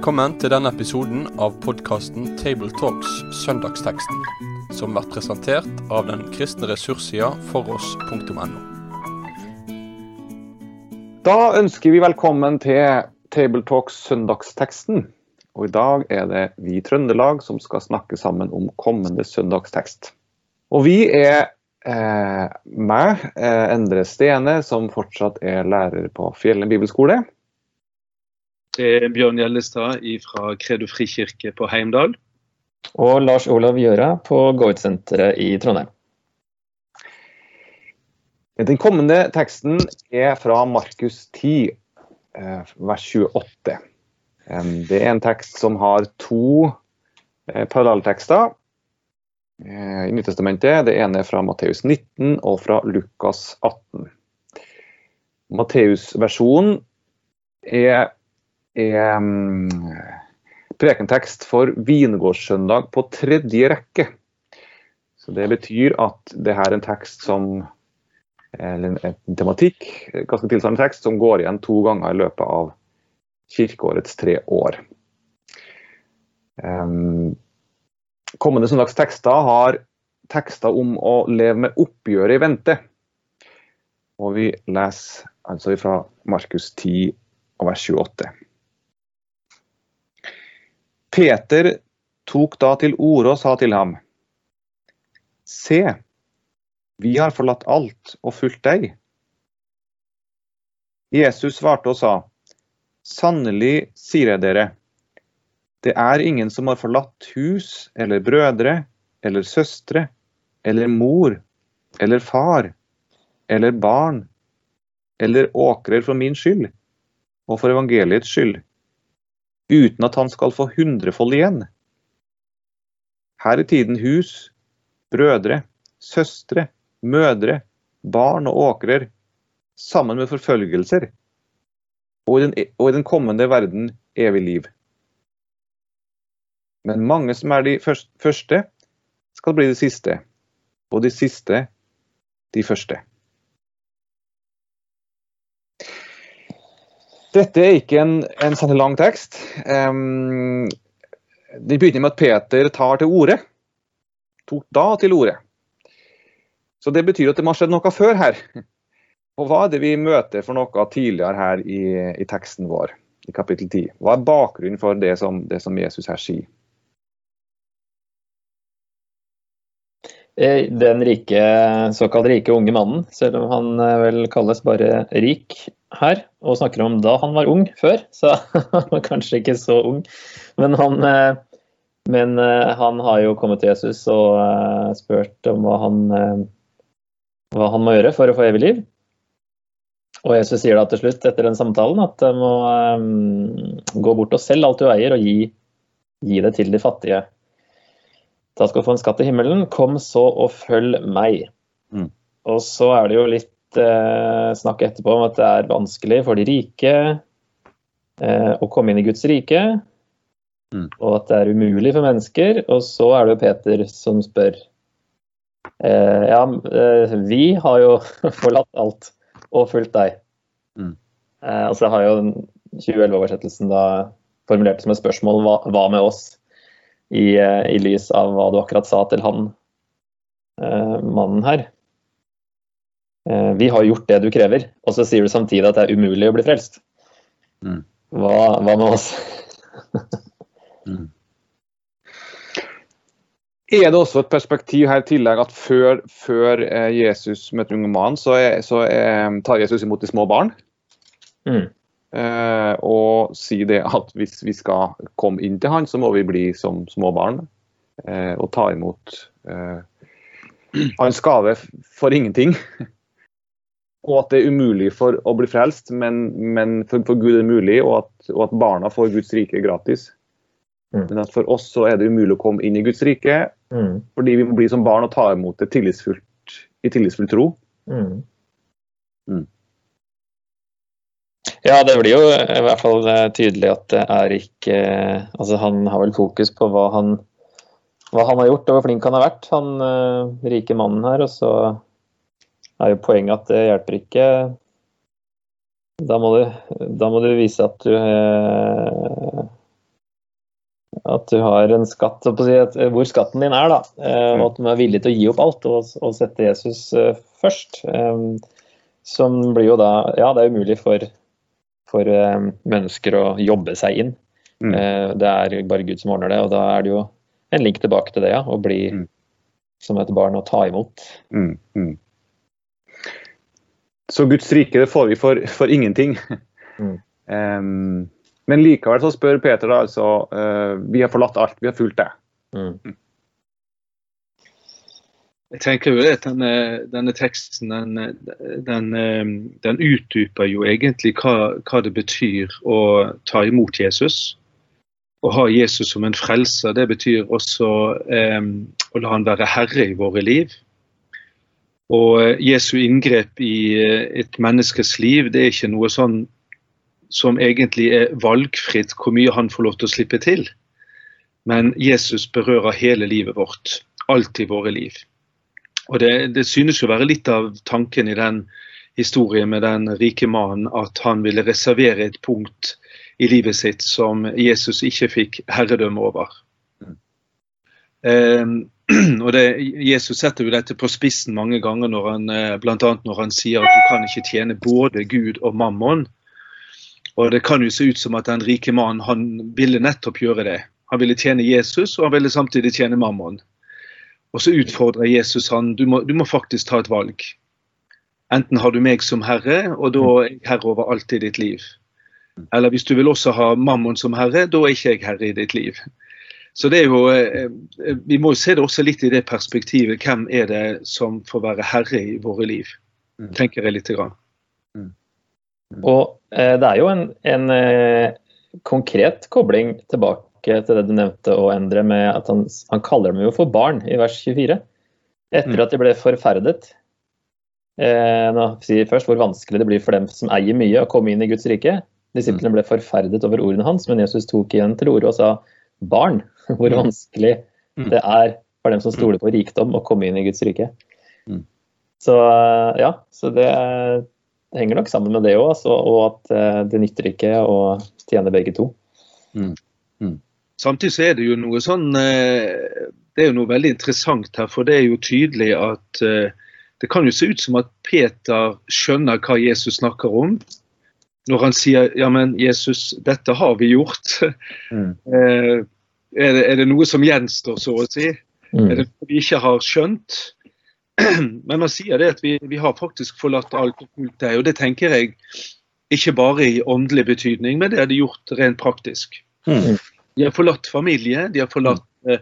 Velkommen til denne episoden av podkasten Tabletalks Søndagsteksten, som blir presentert av den kristne ressurssida foross.no. Da ønsker vi velkommen til Tabletalks Søndagsteksten. Og i dag er det vi i Trøndelag som skal snakke sammen om kommende søndagstekst. Og vi er eh, meg, eh, Endre Stene, som fortsatt er lærer på Fjellene bibelskole. Er Bjørn Gjellestad fra Kredo frikirke på Heimdal. Og Lars Olav Gjøra på Goit-senteret i Trondheim. Den kommende teksten er fra Markus 10, eh, vers 28. Det er en tekst som har to eh, parallelltekster eh, i Nyttestamentet. Det ene er fra Matteus 19 og fra Lukas 18. Matteus-versjonen er, er um, prekentekst for vingårdssøndag på tredje rekke. Så Det betyr at det her er en tekst som eller en tematikk, ganske tilsvarende tekst, som går igjen to ganger i løpet av kirkeårets tre år. Kommende søndags tekster har tekster om å leve med oppgjøret i vente. Og vi leser altså fra Markus 10 og vers 28. Peter tok da til orde og sa til ham, Se, vi har forlatt alt og fulgt deg. Jesus svarte og sa, Sannelig sier jeg dere, det er ingen som har forlatt hus eller brødre eller søstre eller mor eller far eller barn eller åkrer for min skyld og for evangeliets skyld, uten at han skal få hundrefold igjen. Her er tiden hus, brødre, søstre, mødre, barn og åkrer, sammen med forfølgelser og i, den, og i den kommende verden evig liv. Men mange som er de første, skal bli de siste, og de siste de første. Dette er ikke en, en særlig lang tekst. Um, det begynner med at Peter tar til orde. Tok da til orde. Så det betyr at det må ha skjedd noe før her. Og hva er det vi møter for noe tidligere her i, i teksten vår, i kapittel 10? Hva er bakgrunnen for det som, det som Jesus her sier? Den rike, såkalt rike unge mannen, selv om han eh, vel kalles bare rik her, og snakker om da han var ung før, så han var kanskje ikke så ung. Men han, eh, men han har jo kommet til Jesus og spurt om hva han, hva han må gjøre for å få evig liv. Og Jesus sier da til slutt etter den samtalen at du må gå bort og selge alt du eier og gi, gi, det til de fattige. Da skal du få en skatt i himmelen. Kom så og følg meg. Mm. Og så er det jo litt eh, snakk etterpå om at det er vanskelig for de rike eh, å komme inn i Guds rike. Mm. Og at det er umulig for mennesker. Og så er det jo Peter som spør. Eh, ja, eh, vi har jo forlatt alt og fulgt deg. Mm. Eh, og har jo 2011-oversettelsen da formulert som et spørsmål hva, hva med oss, i, eh, i, lys av hva du akkurat sa til han eh, mannen her. Eh, vi har gjort det du krever, og så sier du samtidig at det er umulig å bli frelst. Mm. Hva, hva, med oss? mm. Er det også et perspektiv her i tillegg at før, før Jesus møter unge mann, så, er, så er, tar Jesus imot de små barn? Mm. Eh, og si det at hvis vi skal komme inn til han, så må vi bli som små barn. Eh, og ta imot eh, hans gave for ingenting. og at det er umulig for å bli frelst, men, men for, for, Gud er det mulig, og at, og at barna får Guds rike gratis. Mm. Men at for oss så er det umulig å komme inn i Guds rike, mm. fordi vi må bli som barn og ta imot det tillitsfullt, i tillitsfull tro. Mm. Mm. Ja, det blir jo i hvert fall eh, tydelig at det er ikke Altså, han har vel fokus på hva han, hva han har gjort og hvor flink han har vært, han uh, rike mannen her. Og så er jo poenget at det hjelper ikke da må, du, da må du, vise at du uh, at du har en skatt si, hvor skatten din er, da. Og at du er villig til å gi opp alt og, og sette Jesus først. Som blir jo da Ja, det er umulig for, for mennesker å jobbe seg inn. Mm. Det er bare Gud som ordner det, og da er det jo en link tilbake til det, ja. Å bli mm. som et barn og ta imot. Mm. Mm. Så Guds rike det får vi for, for ingenting. um, men likevel så spør Peter da altså uh, Vi har forlatt alt, vi har fulgt det. Jeg tenker jo at denne, denne teksten den, den, den, utdyper jo egentlig hva, hva, det betyr å ta imot Jesus. Å ha Jesus som en frelser, det betyr også eh, å la han være herre i våre liv. Og eh, Jesu inngrep i eh, et menneskes liv, det er ikke noe sånn som egentlig er valgfritt hvor mye han får lov til å slippe til. Men Jesus berører hele livet vårt. Alt i våre liv. Og det, det synes å være litt av tanken i den historien med den rike mannen at han ville reservere et punkt i livet sitt som Jesus ikke fikk herredømme over. Mm. Um, og det, Jesus setter jo dette på spissen mange ganger, når han, eh, bl.a. når han sier at du kan ikke tjene både Gud og mammon. Og Det kan jo se ut som at den rike mannen han ville nettopp gjøre det. Han ville tjene Jesus, og han ville samtidig tjene mammon. Og så utfordrer Jesus han du må, du må faktisk ta et valg. Enten har du meg som herre, og da er jeg herre over alt i ditt liv. Eller hvis du vil også ha mammon som herre, da er ikke jeg herre i ditt liv. Så det er jo, eh, eh, Vi må se det også litt i det perspektivet. Hvem er det som får være herre i våre liv? Mm. tenker jeg litt. Grann. Mm. Mm. Og eh, det er jo en, en eh, konkret kobling tilbake til det du nevnte å endre med at han, han kaller dem jo for barn i vers 24. Etter mm. at de ble forferdet. Eh, nå sier først hvor vanskelig det blir for dem som eier mye, å komme inn i Guds rike. Disiplene ble forferdet over ordene hans, men Jesus tok igjen til orde og sa barn, hvor mm. vanskelig mm. det er for dem som stoler på rikdom, å komme inn i Guds rike. Mm. Så ja, så det, henger nok sammen med det òg, og at eh, det nytter ikke å tjene begge to. Mm. Mm. Samtidig så er det jo noe sånn eh, Det er jo noe veldig interessant her, for det er jo tydelig at eh, det kan jo se ut som at Peter skjønner hva Jesus snakker om, når han sier ja, men Jesus, dette har vi gjort. Mm. Eh, er, det, er, det, noe som gjenstår, så å si? Mm. Er det noe vi ikke har skjønt? Men han sier det at vi, vi har faktisk forlatt alt fulgt deg. Og det tenker jeg ikke bare i åndelig betydning, men det er det gjort rent praktisk. Mm. De har forlatt familie, de har forlatt eh,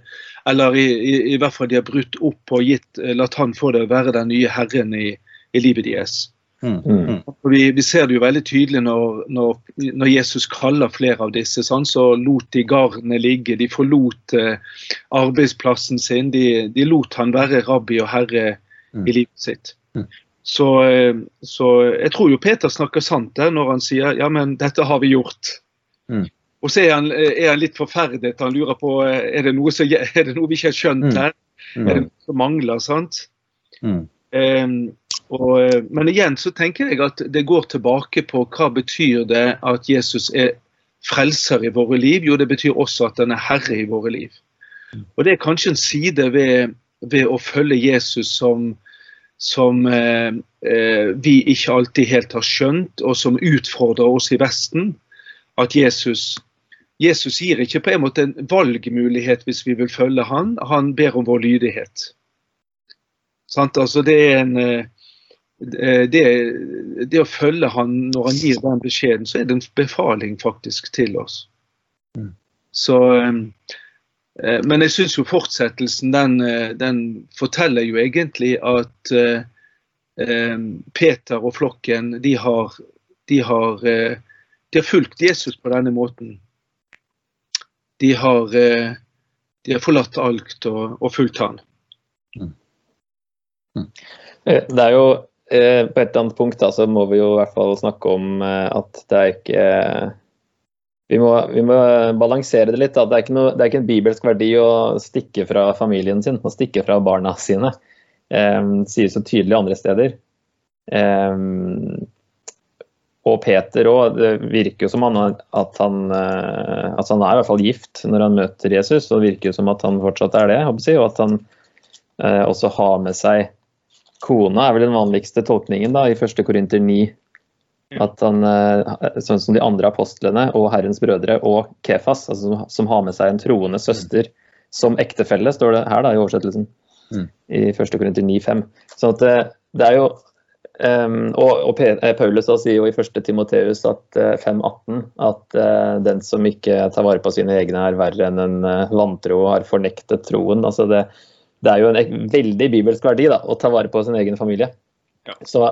Eller i, i, i, hvert fall de har brutt opp og gitt, eh, latt han få det å være den nye herren i, i livet deres. Mm. mm. Vi, vi, ser det jo veldig tydelig når, når, når Jesus kaller flere av disse. Sånn, så lot de garnet ligge, de forlot eh, arbeidsplassen sin. De, de, lot han være rabbi og herre mm. i livet sitt. Mm. Så, eh, så, jeg tror jo Peter snakker sant der når han sier ja, men dette har vi gjort. Mm. Og så er han, er han, litt forferdet. Han lurer på eh, er det noe, så, er det noe vi ikke har skjønt mm. her. Er det noe som mangler? sant? Mm. Um, og, eh, men igjen så tenker jeg at det går tilbake på hva betyr det at Jesus er frelser i våre liv? Jo, det betyr også at han er herre i våre liv. Og Det er kanskje en side ved, ved å følge Jesus som, som eh, eh, vi ikke alltid helt har skjønt, og som utfordrer oss i Vesten. At Jesus, Jesus gir ikke på en måte en valgmulighet hvis vi vil følge han, han ber om vår lydighet. Altså, det en eh, Eh, det, det, å følge han når han gir den beskjeden, så er det en befaling faktisk til oss. Mm. Så, eh, men jeg syns jo fortsettelsen den, eh, den, forteller jo egentlig at Peter og flokken de har, de har, de har fulgt Jesus på denne måten. De har, de har forlatt alt og, og fulgt han. Mm. Mm. Det er jo Eh, på et eller annet punkt da, så må vi jo i hvert fall snakke om eh, at det er ikke vi må, vi må balansere det litt. Da. Det, er noe, det, er ikke en bibelsk verdi å stikke fra familien sin og stikke fra barna sine. Um, sies så tydelig andre steder. Og Peter òg. Det virker jo som han, at han, eh, altså han er i hvert fall gift når han møter Jesus. og Det virker jo som at han fortsatt er det. Og at han eh, også har med seg kona, er vel den vanligste tolkningen da, i 1. Korinter 9. At han, eh, sånn som de andre apostlene og Herrens brødre og Kefas, altså, som har med seg en troende søster som ektefelle, står det her da i oversettelsen. Mm. I 1. Korinter 9,5. Så det, det er jo Um, og, og eh, Paulus sier jo i 1. Timoteus at uh, eh, 5.18 at uh, den som ikke tar vare på sine egne, er verre enn en uh, vantro og har fornektet troen. Altså det, det, er jo en veldig bibelsk verdi da, å ta vare på sin egen familie. Ja. Så,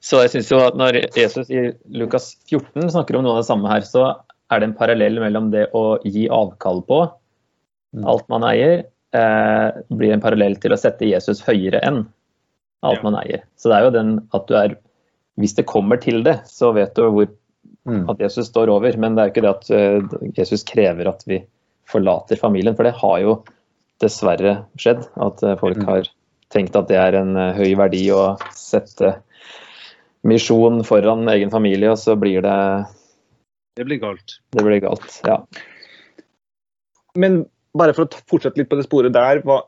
så, jeg synes jo at når Jesus i Lukas 14 snakker om noe av det samme her, så er det en parallell mellom det å gi avkall på mm. alt man eier, blir en parallell til å sette Jesus høyere enn alt man eier. Så det er jo den at du er Hvis det kommer til det, så vet du hvor mm. at Jesus står over. Men det er jo ikke det at uh, Jesus krever at vi forlater familien. For det har jo dessverre skjedd. At uh, folk mm. har tenkt at det er en uh, høy verdi å sette misjon foran egen familie, og så blir det Det blir galt. Det blir galt, ja. Men bare for å fortsette litt på det sporet der, hva,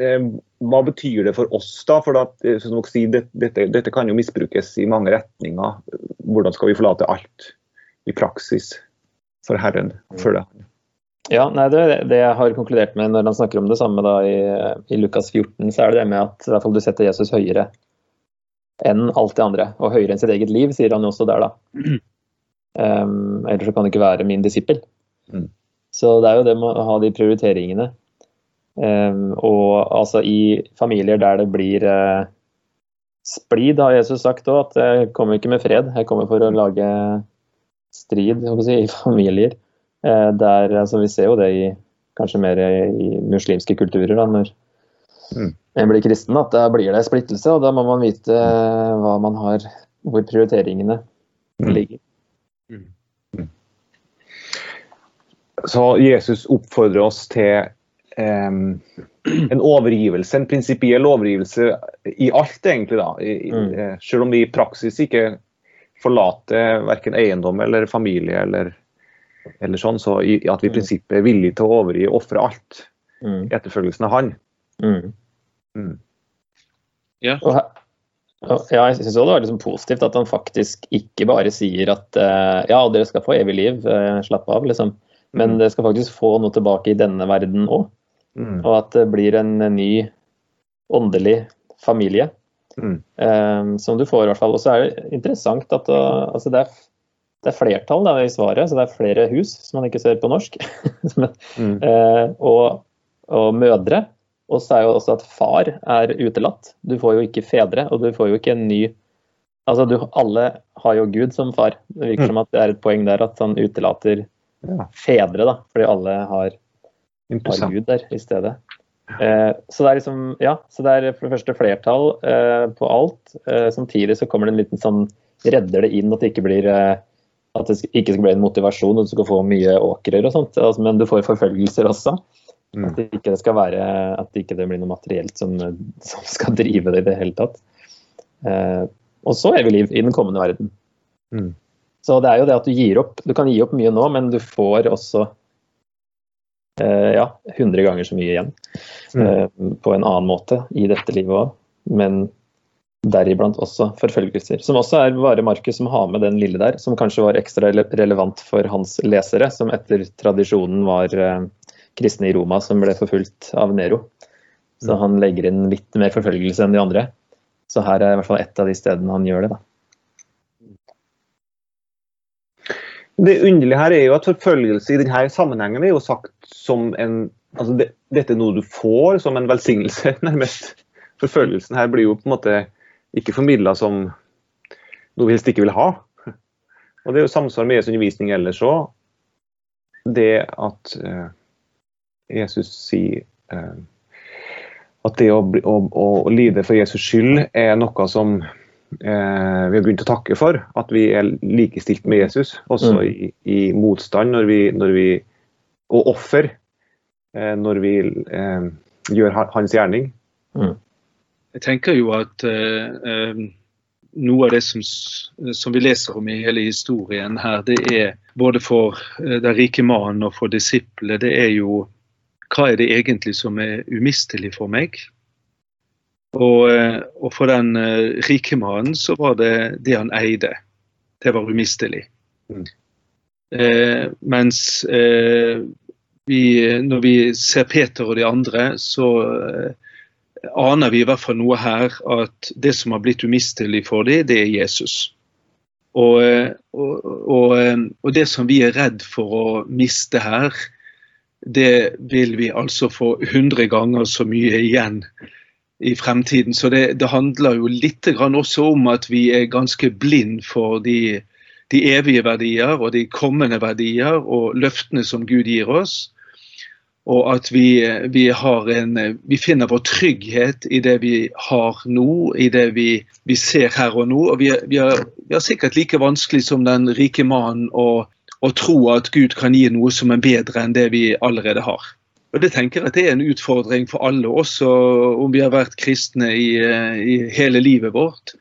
eh, hva betyr det for oss da? For at, eh, sier, dette, dette, kan jo misbrukes i mange retninger. Hvordan skal vi forlate alt i praksis for Herren? For det? Ja, nei, det, det jeg har konkludert med når han snakker om det samme da, i, i, Lukas 14, så er det det med at i hvert fall du setter Jesus høyere enn alt det andre. Og høyere enn sitt eget liv, sier han jo også der, da. Um, ellers så kan du ikke være min disippel. Mm. Så det er jo det med å ha de prioriteringene. Um, og altså i familier der det blir uh, splid, har Jesus sagt òg, at jeg kommer ikke med fred. Jeg kommer for å lage strid si, i familier. Uh, der, altså, vi ser jo det i, kanskje mer i muslimske kulturer. Da, når mm. en blir kristen, at da blir det splittelse. Og da må man vite hva man har, hvor prioriteringene mm. ligger. Mm. Så Jesus oppfordrer oss til en overgivelse, en prinsipiell overgivelse i alt, egentlig. da. I, mm. Eh, selv om vi i praksis ikke forlater verken eiendom eller familie eller, eller sånn, så i, at vi i mm. prinsippet er villige til å overgi og ofre alt mm. i etterfølgelsen av Han. Mm. Mm. Ja. Ja, jeg syns det var liksom positivt at han faktisk ikke bare sier at uh, ja, dere skal få evig liv, uh, slapp av, liksom. Men mm. det skal faktisk få noe tilbake i denne verden òg. Mm. Og at det blir en ny åndelig familie. Mm. Um, som du får, i hvert fall. Og så er det interessant at uh, altså det, er, det, er, flertall da, i svaret, så det er flere hus, som man ikke ser på norsk. Mm. uh, og, og, mødre. Og så er jo også at far er utelatt. Du får jo ikke fedre, og du får jo ikke en ny Altså, du, alle har jo Gud som far. Det virker mm. som at det er et poeng der at han utelater ja. fedre, da, fordi alle har, Gud der i stedet. Eh, så det er liksom, ja, så det er for det første flertall eh, på alt. Eh, samtidig så kommer det en liten sånn redder det inn at det ikke blir eh, at det ikke skal bli en motivasjon og du skal få mye åkrer og sånt. Altså, men du får forfølgelser også. Mm. At det ikke skal være, at det ikke blir noe materielt som, som, skal drive det i det hele tatt. Eh, og så evig liv i den kommende verden. Mm. Så det er jo det at du gir opp. Du kan gi opp mye nå, men du får også ja, 100 ganger så mye igjen mm. eh, på en annen måte i dette livet òg. Men deriblant også forfølgelser. Som også er bare Markus som har med den lille der, som kanskje var ekstra relevant for hans lesere, som etter tradisjonen var eh, kristne i Roma som ble forfulgt av Nero. Så mm. han legger inn litt mer forfølgelse enn de andre. Så her er i hvert fall ett av de stedene han gjør det. da. Det underlige her er jo at forfølgelse i denne sammenhengen er jo sagt som en altså det, Dette er noe du får som en velsignelse, nærmest. Forfølgelsen her blir jo på en måte ikke formidla som noe vi helst ikke vil ha. Og Det er jo samsvar med Jesu undervisning ellers òg. Det at uh, Jesus sier uh, at det å, å, å, lide for Jesus skyld er noe som vi har grunn til å takke for. At vi er likestilt med Jesus, også mm. i, i, motstand når vi, når vi, og offer eh, når vi eh, gjør hans gjerning. Mm. Jeg tenker jo at eh, eh, noe av det som, som, vi leser om i hele historien her, det er både for den rike mannen og for disiplene, det er jo hva er det egentlig som er umistelig for meg? Og, og for den rike mannen så var det det han eide. Det var umistelig. Mm. Eh, mens eh, vi, når vi ser Peter og de andre, så eh, aner vi i hvert fall noe her at det som har blitt umistelig for dem, det er Jesus. Og, og, og, og, det som vi er redd for å miste her, det vil vi altså få 100 ganger så mye igjen i fremtiden. Så det, det handler jo litt også om at vi er ganske blind for de de evige verdier og de kommende verdier og løftene som Gud gir oss. Og at vi, vi, en, vi finner vår trygghet i det vi har nå, i det vi, vi ser her og nå. Og vi, har, sikkert like vanskelig som den rike mannen å, å, tro at Gud kan gi noe som er bedre enn det vi allerede har. Og Det tenker jeg det er en utfordring for alle, også om vi har vært kristne i, i hele livet vårt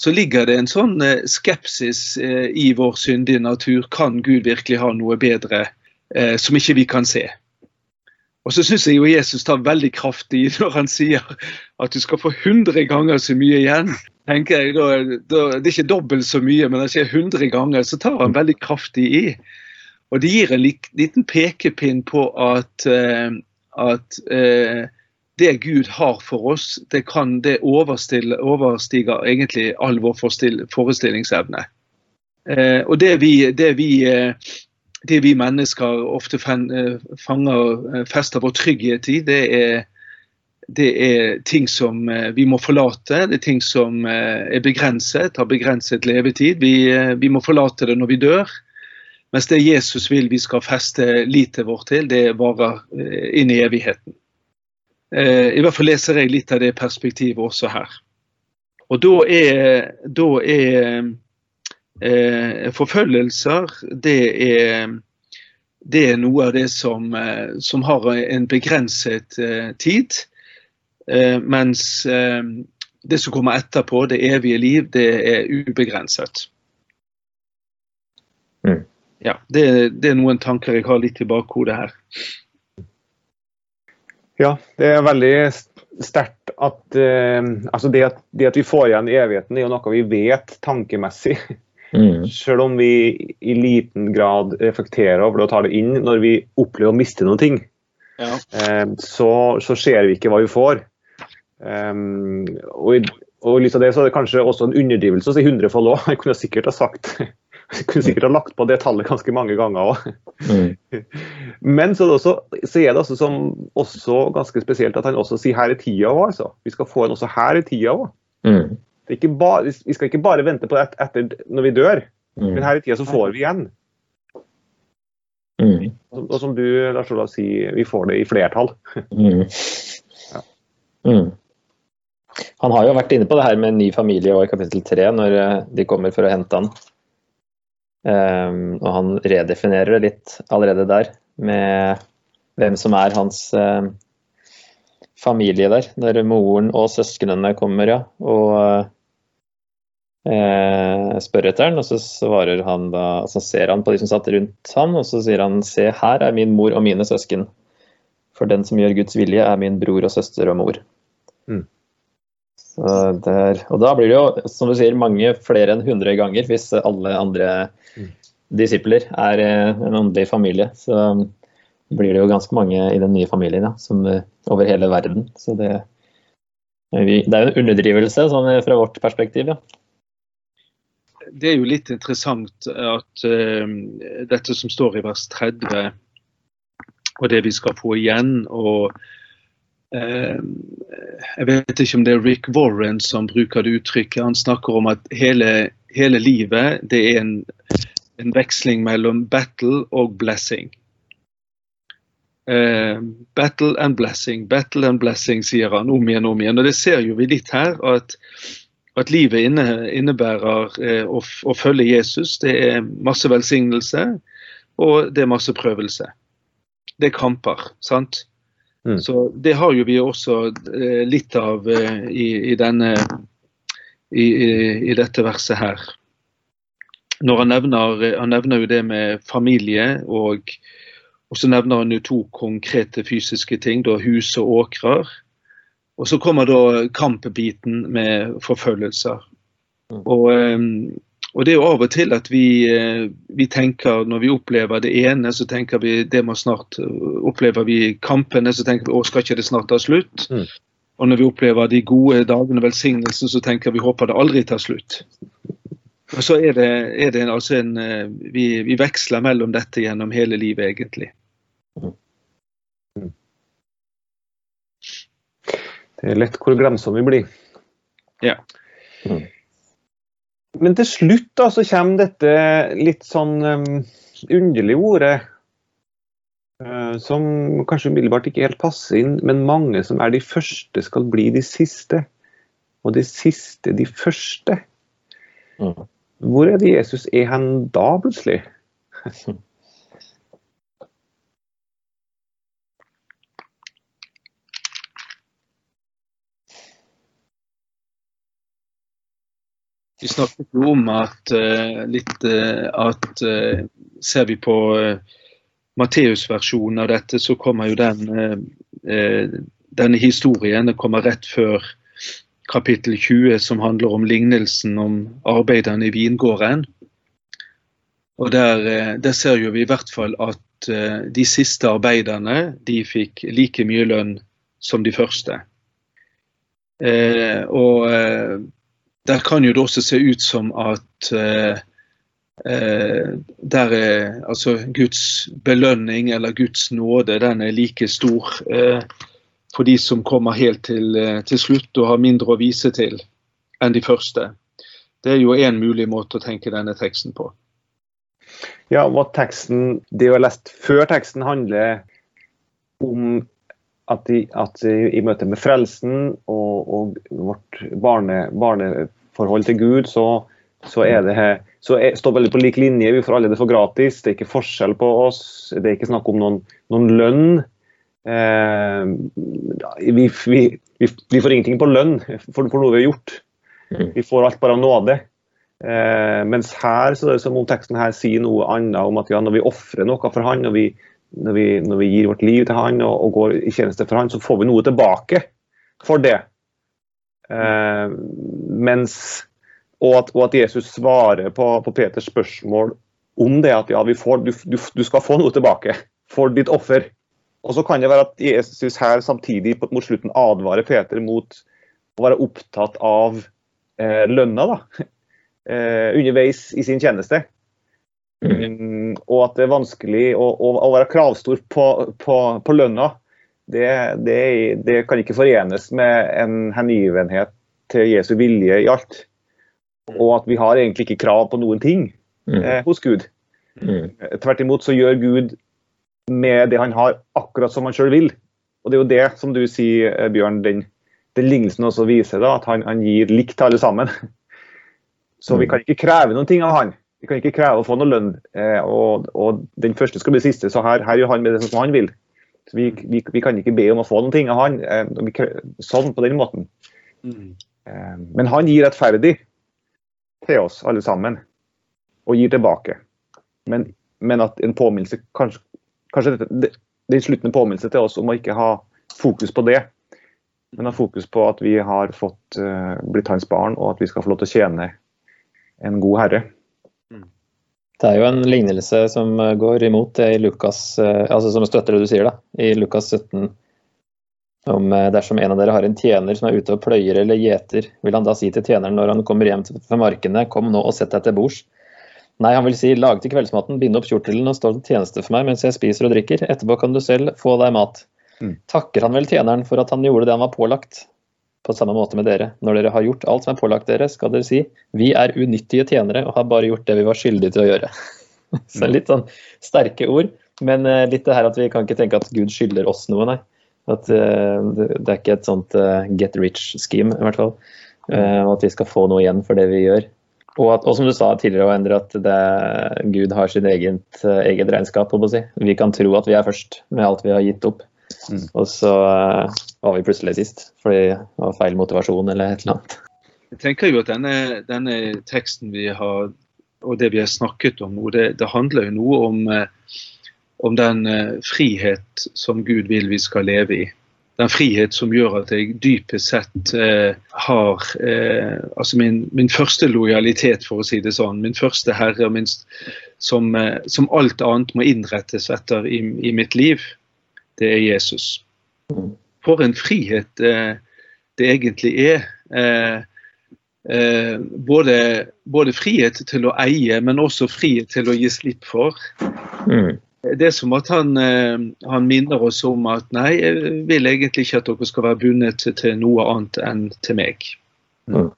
så ligger det en sånn eh, skepsis eh, i vår syndige natur. Kan Gud virkelig ha noe bedre eh, som ikke vi kan se? Og så syns jeg jo Jesus tar veldig kraftig når han sier at du skal få 100 ganger så mye igjen. tenker jeg, da, da, Det er ikke dobbelt så mye, men han sier 100 ganger, så tar han veldig kraftig i. Og det gir en liten pekepinn på at, at det Gud har for oss, det, kan, det overstiger egentlig all vår forestillingsevne. Eh, og det vi, det, vi, eh, det vi, mennesker ofte eh, fanger, eh, fester vår trygghet i, det er, det er ting som vi må forlate. Det er ting som er begrenset, har begrenset levetid. Vi, vi må forlate det når vi dør. Mens det Jesus vil vi skal feste litet vårt til, det varer inn i evigheten. Eh, I hvert fall leser jeg litt av det perspektivet også her. Og da er, da er eh, forfølgelser det er, det er, noe av det som, eh, som har en begrenset eh, tid. Eh, mens eh, det som kommer etterpå, det evige liv, det er ubegrenset. Mm. Ja, det, det, er noen tanker jeg har litt i bakhodet her. Ja, det er veldig sterkt at eh, altså det, at det, at vi får igjen evigheten, er jo noe vi vet tankemessig. Mm. Selv om vi i liten grad reflekterer over det og tar det inn når vi opplever å miste noen ting, ja. Eh, så, så, ser vi ikke hva vi får. Um, og, og lys av det så er det kanskje også en underdrivelse å si hundrefold òg. Jeg kunne sikkert ha sagt jeg kunne sikkert ha lagt på det tallet ganske mange ganger òg. Mm. Men så også, så er det også, som, også, ganske spesielt at han også sier her i tida òg, altså. Vi skal få en også her i tida òg. Mm. vi skal ikke bare vente på det etter når vi dør, mm. men her i tida så får vi igjen. Mm. Og, og, som du Lars Olav sier, vi får det i flertall. Mm. ja. Mm. Han har jo vært inne på det her med en ny familie og i kapittel tre, når eh, de kommer for å hente han. Um, og han redefinerer det litt allerede der, med hvem som er hans uh, familie der. Når moren og søsknene kommer, ja, og uh, spør etter han, og så svarer han da, altså ser han på de som satt rundt han, og så sier han se her er min mor og mine søsken. For den som gjør Guds vilje, er min bror og søster og mor. Mm. Der, og da blir det jo, som du sier, mange flere enn 100 ganger hvis alle andre mm. disipler er eh, en åndelig familie. Så blir det jo ganske mange i den nye familien ja, som, eh, over hele verden. Så det, det er jo en underdrivelse sånn, fra vårt perspektiv, ja. Det er jo litt interessant at uh, dette som står i vers 30, og det vi skal få igjen, og Eh, jeg vet ikke om det er Rick Warren som bruker det uttrykket. Han snakker om at hele, hele livet det er en, en, veksling mellom battle og blessing. Uh, battle and blessing, battle and blessing, sier han om igjen og om igjen. Og det ser jo vi litt her, at, at livet inne, innebærer uh, å, å, følge Jesus. Det er masse velsignelse, og det er masse prøvelse. Det er kamper. sant? Mm. Så Det har jo vi også eh, litt av eh, i, i, denne, i, i, dette verset her. Når han nevner, han nevner jo det med familie, og, og så nevner han jo to konkrete fysiske ting, da hus og åkrer. Og så kommer da kampbiten med forfølgelser. Mm. Og, og, det er jo av og til at vi, eh, vi, tenker, når vi opplever det ene, så tenker vi det må snart Opplever vi kampene, så tenker vi å, skal ikke det snart ta slutt? Mm. Og når vi opplever de gode dagene, velsignelsen, så tenker vi håper det aldri tar slutt. Og så er det, er det altså en eh, vi, vi, veksler mellom dette gjennom hele livet, egentlig. Det er lett hvor glemsomme vi blir. Ja. Men til slutt da, så kommer dette litt sånn um, underlige ordet uh, som kanskje umiddelbart ikke helt passer inn, men mange som er de første, skal bli de siste. Og de siste de første. Mm. Hvor er det Jesus er hen da, plutselig? Vi snakket jo om at, uh, litt, uh, at uh, ser vi på Matteus-versjonen av dette, så kommer jo den denne historien den kommer rett før kapittel 20, som handler om lignelsen om arbeiderne i vingården. Og der, der ser jo vi i hvert fall at de siste arbeiderne de fikk like mye lønn som de første. og der kan jo det også se ut som at eh, eh, der er altså Guds belønning eller Guds nåde den er like stor eh, for de som kommer helt til, eh, til, slutt og har mindre å vise til enn de første. Det er jo én mulig måte å tenke denne teksten på. Ja, og teksten, Det å ha lest før teksten handler om at, i, at i møte med frelsen og, og vårt barne, barneforhold til Gud, så, så, det, så er, står veldig på lik linje. Vi får alle det for gratis. Det er ikke forskjell på oss. Det er ikke snakk om noen, noen lønn. Eh, vi, vi, vi, vi, får ingenting på lønn for, for, noe vi har gjort. Mm. Vi får alt bare av nåde. Eh, mens her så er det som om teksten her sier noe annet om at ja, når vi ofrer noe for han, og vi, når vi, når vi, gir vårt liv til han og, og, går i tjeneste for han, så får vi noe tilbake for det. Eh, mens, og, at, og, at, Jesus svarer på, på, Peters spørsmål om det at ja, får, du, du, du, skal få noe tilbake for ditt offer. Og så kan det være at Jesus her samtidig mot slutten advarer Peter mot å være opptatt av eh, lønna da, eh, underveis i sin tjeneste. Mm. Og at det er vanskelig å, å, å være kravstor på, på, på lønna. Det, det, det, kan ikke forenes med en hengivenhet til Jesu vilje i alt. Og at vi har egentlig ikke krav på noen ting mm. eh, hos Gud. Mm. Tvert imot så gjør Gud med det han har, akkurat som han sjøl vil. Og det er jo det som du sier, eh, Bjørn, den, den lignelsen også viser, da, at han, han gir likt til alle sammen. Så vi mm. kan ikke kreve noen ting av han. Vi kan ikke kreve å få noe lønn, eh, og, og, den første skal bli siste. Så her, her gjør han med det som han vil. Så vi, vi, vi, kan ikke be om å få noen ting av han eh, sånn på den måten. Mm. Eh, men han gir rettferdig til oss alle sammen, og gir tilbake. Men, men at en påminnelse Kanskje, kanskje det, det, det er slutten en påminnelse til oss om å ikke ha fokus på det, men ha fokus på at vi har fått blitt hans barn, og at vi skal få lov til å tjene en god herre. Det er jo en lignelse som eh, går imot det i Lukas, eh, altså som støtter det du sier, da, i Lukas 17. Om eh, dersom en av dere har en tjener som er ute og pløyer eller gjeter, vil han da si til tjeneren når han kommer hjem fra markene, kom nå og sett deg til bords. Nei, han vil si lag til kveldsmaten, binde opp kjortelen og stå til tjeneste for meg mens jeg spiser og drikker. Etterpå kan du selv få deg mat. Mm. Takker han vel tjeneren for at han gjorde det han var pålagt? På samme måte med dere. Når dere har gjort alt som er pålagt dere, skal dere si vi er unyttige tjenere og har bare gjort det vi var skyldige til å gjøre. Så litt sånn sterke ord, men eh, litt det her at vi kan ikke tenke at Gud skylder oss noe, nei. At uh, det er ikke et sånt uh, get rich scheme, i hvert fall. At vi skal få noe igjen for det vi gjør. Og, at, og som du sa tidligere, Endre, at det, Gud har sitt eget, eget regnskap. Si. Vi kan tro at vi er først med alt vi har gitt opp. Mm. Og så uh, var vi plutselig sist fordi det var feil motivasjon eller et eller annet. Jeg tenker jo at denne, denne, teksten vi har, og det vi har snakket om nå, det, det handler jo noe om, eh, om den eh, frihet som Gud vil vi skal leve i. Den frihet som gjør at jeg dypest sett eh, har eh, altså min, min, første lojalitet, for å si det sånn. Min første herre minst, som, eh, som, alt annet må innrettes etter i, i mitt liv. Det er Jesus. For en frihet eh, det egentlig er. Eh, eh, både, både, frihet til å eie, men også frihet til å gi slipp for. Mm. Det er som at han, han, minner oss om at nei, jeg vil egentlig ikke at dere skal være bundet til noe annet enn til meg. Mm.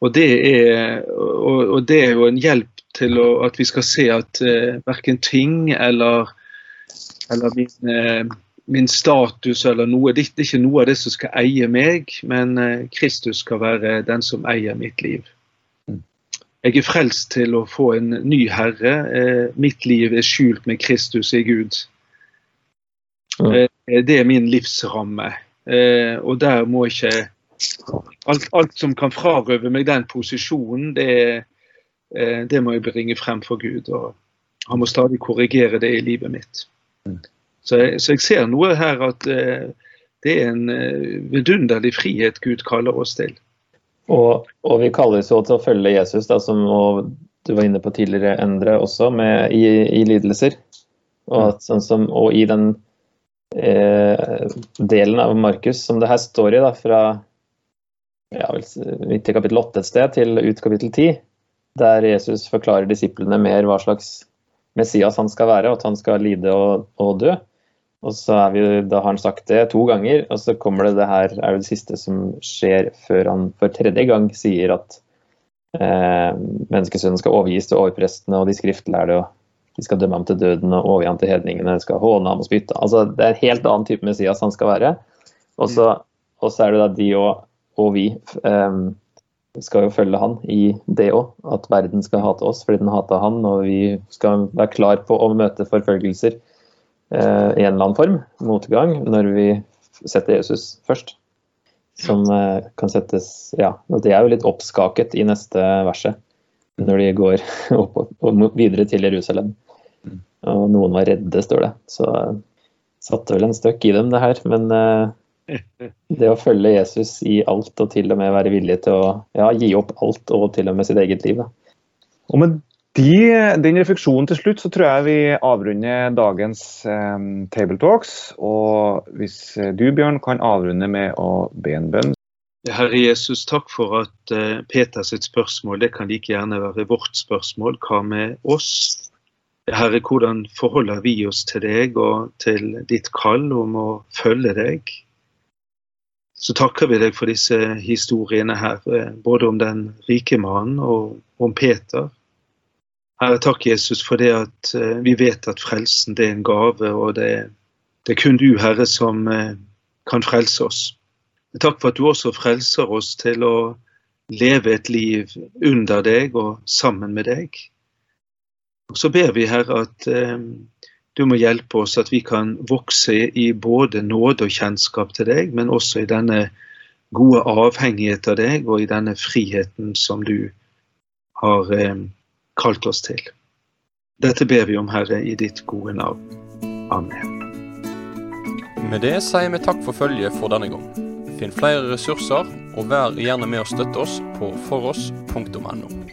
Og, det er, og, og, det er, jo en hjelp til å, at vi skal se at eh, verken ting eller, eller min, min status eller noe. Det er ikke noe av det som skal eie meg, men eh, Kristus skal være den som eier mitt liv. Mm. Jeg er frelst til å få en ny herre. Eh, mitt liv er skjult med Kristus i Gud. Eh, det er min livsramme. Og der må ikke alt, alt som kan frarøve meg den posisjonen, det, det må jeg bringe frem for Gud. Og han må stadig korrigere det i livet mitt. Mm. Så jeg, så jeg ser noe her at eh, det er en eh, vidunderlig frihet Gud kaller oss til. Og, og vi kalles jo til å følge Jesus, da, som du var inne på tidligere, Endre, også, med, i, i, lidelser. Og, at, sånn som, og i den eh, delen av Markus som det her står i, da, fra ja, vel, til kapittel 8 et sted til ut kapittel 10, der Jesus forklarer disiplene mer hva slags Messias han skal være, og at han skal lide og, og dø. Og så vi, Da har han sagt det to ganger, og så kommer det det her er det siste som skjer før han for tredje gang sier at eh, menneskesønnen skal overgis til overprestene og de skriftlærde, og de skal dømme ham til døden og overgi ham til hedningene, de skal håne ham og spytte. Altså, det er en helt annen type Messias han skal være. Og så, så er det da de og, og vi eh, skal jo følge han i det òg. At verden skal hate oss fordi den hata han, og vi skal være klar på å møte forfølgelser Eh, i en eller annen form, motgang, når vi setter Jesus først. Som eh, kan settes Ja, det er jo litt oppskaket i neste verset, når de går opp og videre til Jerusalem. Mm. Og noen var redde, står det. Så uh, satte vel en støkk i dem, det her. Men uh, det å følge Jesus i alt, og til og med være villig til å ja, gi opp alt, og til og med sitt eget liv. Da. Og med de, den refleksjonen til slutt, så tror jeg vi avrunder dagens eh, Table Talks. Og hvis du, Bjørn, kan avrunde med å be en bønn. Herre Jesus, takk for at eh, Peters spørsmål det kan like gjerne være vårt spørsmål. Hva med oss? Herre, hvordan forholder vi oss til deg og til ditt kall om å følge deg? Så takker vi deg for disse historiene her, eh, både om den rike mannen og om Peter. Herre, takk Jesus for det at uh, vi vet at frelsen det er en gave, og det, det er kun du, Herre, som uh, kan frelse oss. Takk for at du også frelser oss til å leve et liv under deg og sammen med deg. Og Så ber vi, Herre, at du må hjelpe oss at vi kan vokse i både nåde og kjennskap til deg, men også i denne gode avhengighet av deg og i denne friheten som du har kalt oss til. Dette ber vi om, Herre, i ditt gode navn. Amen. Med det sier vi takk for følget for denne gang. Finn flere ressurser, og vær gjerne med å støtte oss på foross.no.